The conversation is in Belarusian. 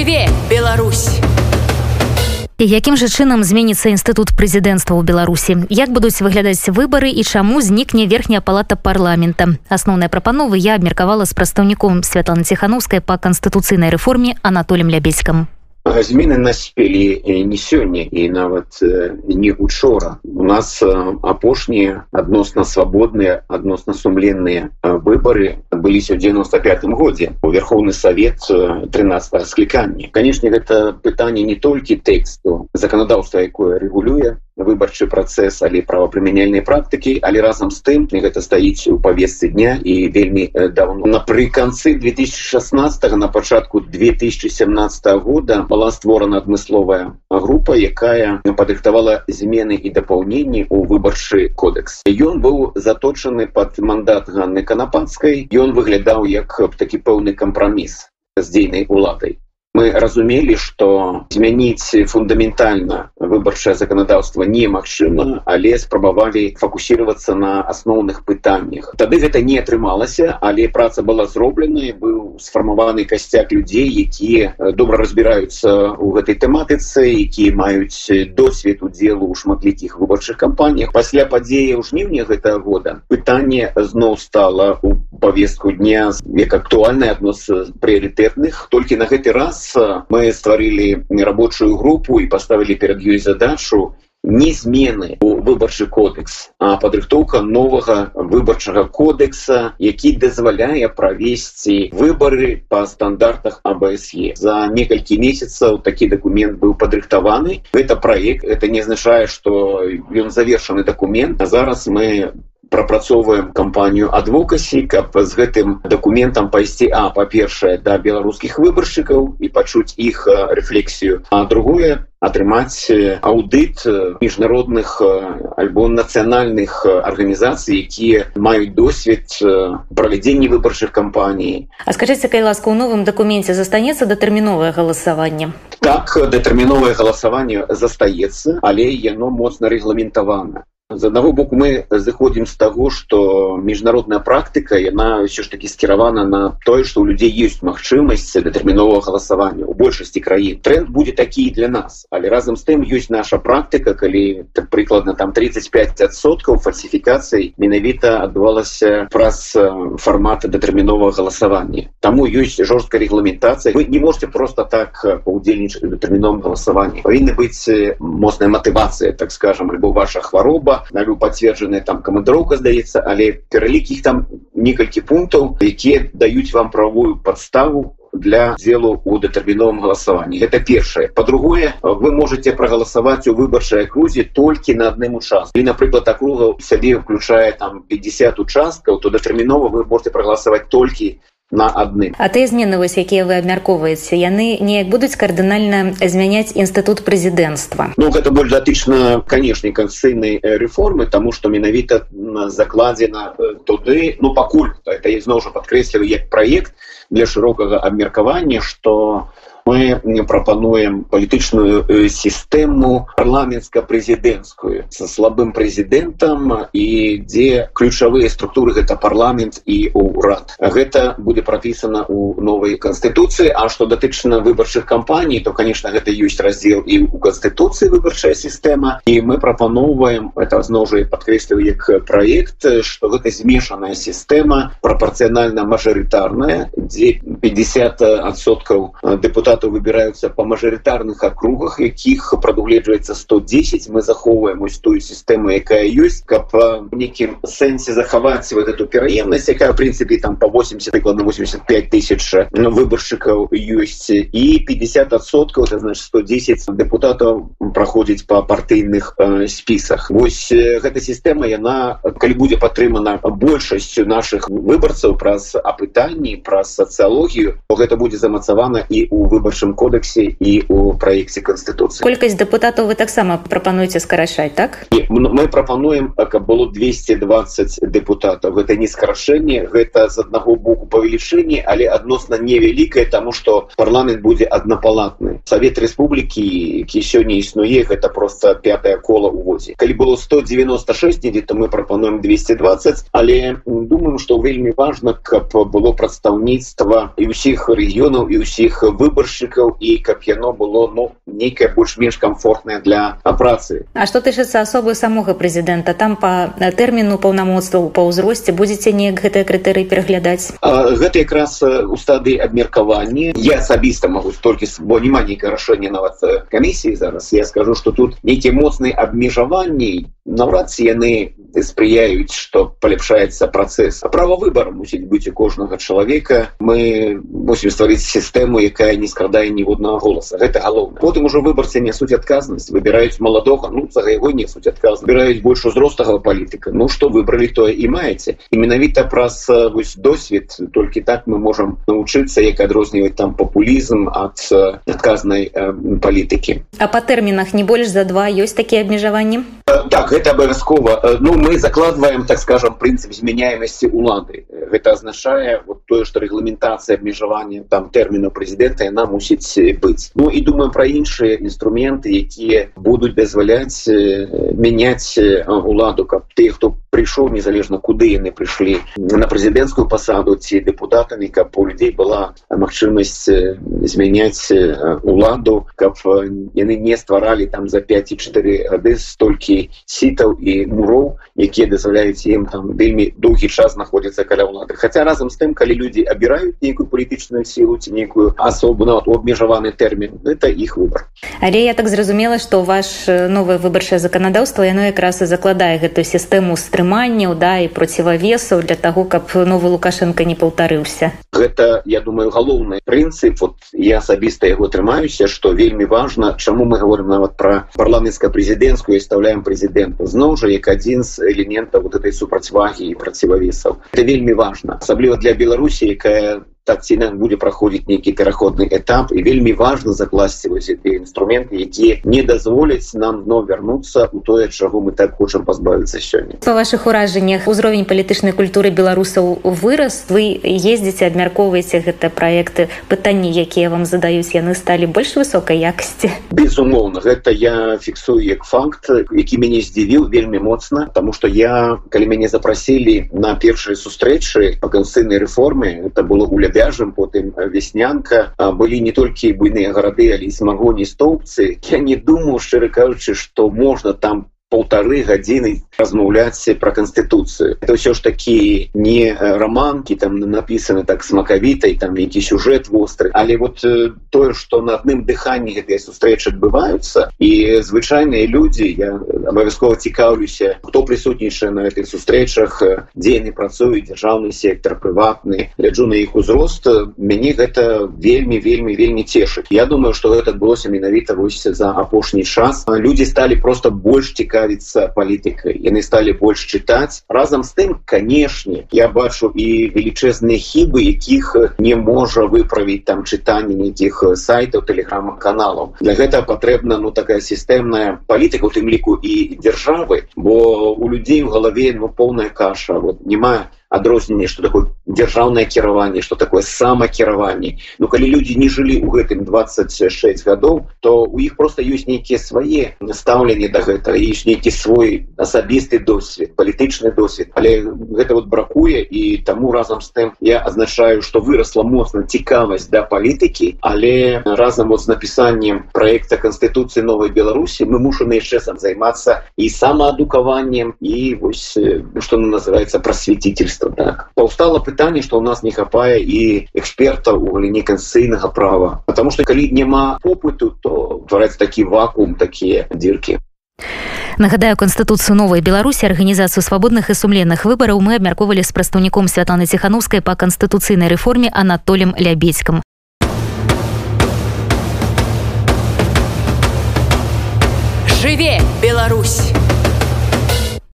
жыве Беларусь. Якім жа чынам зменіцца інстытут прэзідэнцтва ў беларусі як будуць выглядаць выбары і чаму знікне верхняя палата парламента? Асноўныя прапановы я абмеркавала з прадстаўніком святлана ціхановскай па канстытуцыйнай рэформе анатолем лябельскам змены наспелі не сёння і нават не учора у нас апошнія адносна свабодныя адносна сумленныя выбары адбыліся ў 95 годзе у верхоўны совет 13 скліканні канешне гэта пытанне не толькі тэксту заканадаўства якое рэгулюе выбарчы працэс але правапрымяняльнай практыкі але разам з тым гэта стаіць у павесцы дня і вельмі давно. Напрыканцы 2016 на пачатку 2017 года была створана адмысловая група якая падрыхтавала змены і дапаўненні у выбарчы кодекс. Ён быў заточаны под мандат ганны канапанскай ён выглядаў як такі пэўны кампраміс з дзейнай уладай мы разумелі что змяніць фундаментальна выбарчае законодаўство немагчыма але спрабавалі фокусироваться на асноўных пытаннях тады гэта не атрымалася але праца была зроблена быў сфармаваны касцяк людзей якія добра разбіраюцца у гэтай тэматыцы якія маюць досвед удзелу ў шматлікіх выбарчых кампаніях. Пасля падзеі ў жніўня гэтага года пытанне зноў стала у повестку дня як актуальна адно з прыярытэтных. Толькі на гэты раз мы стварылі рабочую групу і поставілі перад ёй задачу не змены у выбарчы кодекс а падрыхтоўка новага выбарчага кодекса які дазваляе правесці выборы по стандартах абсе за некалькі месяцаў такі документ быў падрыхтаваны. Это проект это не азначае что ён завершаны документ а зараз мы прапрацоўваем кампанію адвокасі каб з гэтым дакументам пайсці а па-першае да беларускіх выбаршчыкаў і пачуць іх рэфлексію. А другое атрымаць аўдыт міжнародных альбо нацыянальных арганізацый якія маюць досвед правядзення выбарчых кампаній. А скажитеце кай ласка у новым дакуменце застанецца датэрміновае галасаванне? Так датэрміновае галасаванне застаецца але яно моцна рэгламентавана з аднаго боку мы зыходзім з таго што міжнародная практыка яна ўсё ж такі скіравана на тое што ў людзей ёсць магчымасць датэрміновага галасавання у большасці краін. Тренд будзе такі для нас. Але разам з тым ёсць наша практыка калі так прыкладна там 35соткаў фальсіфікацый менавіта адбывалася праз фармата датэрміновага галасавання таму ёсць жорсткая рэгламентацыя вы не можете просто так паўдзельнічаць датэрміновым галасаванні павінны быць моцная матывацыя так скажем альбо ваша хвароба навю пацверджаная там камандыроўка здаецца але пералік іх там некалькі пунктаў якія даюць вам правую подставу для делу у дэтэрміновым галасаванні. Это першае. По-другое вы можете прагаласаваць у выбарчай акрузе толькі на адным участку. І напрыклад акруга сябе включае там 50 участкаў то датэрмінова вы можете прагаласаваць толькі на адны а тыя змены вось якія вы абмяркоўваеце яны неяк будуць кардынальна змяняць інстытут прэзідэнцтва ну гэта больш датычна канешне канцыйнай рэформы тому что менавіта закладзена туды. Ну пакуль это ізноў жа падкрэсліваю як праект для шырокага абмеркавання что мы прапануем палітычную сістэму парламенска-прэзідэнцкую со слабым прэзідэнтам і дзе ключавыя структуры гэта парламент і урад. Гэта будзе прапісана у новай канстытуцыі А што датычна выбарчых кампаній то конечно гэта ёсць раздзел і у канстытуцыі выбарчая сістэма і мы прапаноўваем это зноў жа падкрэсліваю як праект что гэта змешаная сістэма прапорцыянальна мажарытарная дзе 50соткаў депутатов депутатаў выбіраюцца па мажарытарных акругах якіх прадугледжваецца 110 мы захоўваем ось тую сістэму якая ёсць каб нейкім сэнсе захаваць вот эту пераемнасць якая прынцыпе там по 80 прыкладна 85 тысяч выбаршчыкаў ёсць. І 50соткаў это значит 110 депутатаў праходзіць по партыйных э, спісах. Вось гэта сістэма яна калі будзе падтрымана большасцю наших выбарцаў праз апытанні праз сацыялогію гэта будзе замацавана і у выбор выбарчым кодексе і у праекце канстытуцыі колькасць депутатаў вы таксама прапануеце скарачаць так? І, мы прапануем каб было 220 депутатаў гэта не скарашэнне гэта з аднаго боку павелічэнне але адносна невялікае тому что парламент будзе аднапалатны совет Республікі які сёння існуе гэта просто пятое кола увозе калі было 196 недзе то мы прапануем 220 але думаю что вельмі важно каб было прадстаўніцтва і ўсіх рэгіёнаў і ўсіх выбарш выбаршчыкаў і каб яно было ну нейкае больш-менш комфортнае для працы А што тычыцца асобы самога прэзідэнта там па тэрміну паўнамоцтваў па ўзросце будзеце неяк гэтыя крытэрыі пераглядаць гэта якраз у стадыі абмеркавання я асабіста могу толькі бо няма нейкае рашэнне нават камісіі зараз. Я скажу что тут нейкія моцныя абмежаванні наўрад ці яны спрыяюць что паляпшаецца працэс а права выбора мусіць быць у кожнага чалавека мы мусім стварыць сістэму якая не скрадае ніводнага голаса гэта галоўна потым ужо выбарцы нясуць адказнасць выбіраюць маладога. Ну за яго несуць адказ збіраюць больш узростага палітыка. Ну что выбралі тое і маеце. І менавіта праз вось досвед толькі так мы можам навучыцца як адрозніваць там папулізм ад адказнай э, палітыкі. А по тэрмінах не больш за два ёсць такія абмежаванні так гэта абавязкова ну мы закладываем так скажем прынцып змяняемасці улады гэта азначае вот тое что рэгламентацыя абмежавання там тэрміну прэзідэнта яна мусіць быць. Ну і думаю про іншыя інструменты якія будуць дазваляць мяняць уладу каб ты хто прыйшоў незалежна куды яны прыйшлі на прэзідэнцкую пасаду ці дэпутатамі каб у людзей была магчымасць змяняць уладу каб яны не стваралі там за 5 і 4 гады столькі сітаў і муроў якія дазваляюць ім там вельмі доўгі час знаходзіцца каля ўлады. Хаця разам з тым калі людзі абіраюць нейкую палітычную сілу ці нейкую асобу нават у абмежаваны тэрмін это іх выбор. Але я так зразумела что ваш новае выбарчае заканадаўства яно якраз і закладае гэтую сістэму стрыманняў да і процівавесаў для того каб новы лукашенко не паўтарыўся. Гэта я думаю галоўны прынцып. Вот я асабіста яго трымаюся что вельмі важно чаму мы говорим нават про парламенцка-прэзідэнцкую і ставляем прэзідэнта зноў жа як адзін з элементаў вот этой супрацьвагі і процівавесаў. Это вельмі важно асабліва для беларусі якая так ці інак будзе праходзіць нейкі пераходны этап і вельмі важна закласці вось гэтыя інструменты якія не дазволяць нам но вярнуцца у тое чаго мы так хочам пазбавіцца сёння па вашых уражаннях узровень палітычнай культуры беларусаў вырас вы ездзіце абмяркоўваеце гэта праекты пытанні якія вам задаюць яны сталі больш высокай якасці безумоўна гэта я фіксую як факт які мяне здзівіў вельмі моцна тому что я калі мяне запрасілі на першай сустрэчы па канцыйнай рэформе это было у вяжам потым веснянка. Былі не толькі буйныя гарады але смагоні стоўбцы я не думаю шчыра кажучы что можна там полторы гадзіны размаўляць про канстытуцыю это ўсё ж такі не романкі там написаны так смакавітай там які сюжэт востры але вот тое что на адным дыханні гэтыя сустрэчы адбываюцца і звычайныя людзі я абавязкова цікаўлюся хто прысутнічае на гэтых сустрэчах дзе яны працуюць дзяржаўны сектор прыватны гляджу на іх узрост мяне гэта вельмі вельмі вельмі цешыць я думаю что гэта адбылося менавіта вось за апошні час людзі сталі просто больш цікавы цікавіцца палітыкай яны сталі больш чытаць. Разам з тым канешне я бачу і велічэзныя хібы якіх не можа выправіць там чытанне нейкіх сайтаў тэлеграма каналаў для гэта патрэбна ну такая сістэмная палітыка у тым ліку і дзяржавы бо у людзей у галаве ну поўная каша. Вот не мае адрозненне что такое дзяржаўнае кіраванне что такое самакіраванне. Ну калі людзі не жылі ў гэтым 26 гадоў то у іх просто ёсць нейкія свае настаўленні да гэтага есть нейкі свой асабісты досвед палітычны досвед. Але гэта вот бракуе і таму разам з тым я азначаю что выросла моцна цікавасць да палітыкі але разам вот з напісаннем проекта конституцыі новой беларусі мы мушаны яшчэ сам займацца і самаадукаваннем і вось что называется просветительство юрыстаў так. Паўстала пытанне што ў нас не хапае і экспертаў у галіне канцыйнага права. Потому что калі няма опыту то твараць такі вакуум такія дзіркі Нагадаю канстытуцыю новай беларусі арганізацыю свабодных і сумленных выбараў мы абмяркоўвалі з прадстаўніком святланы ціхановскай па канстытуцыйнай рэформе анатолем лябедзькам жыве Беларусь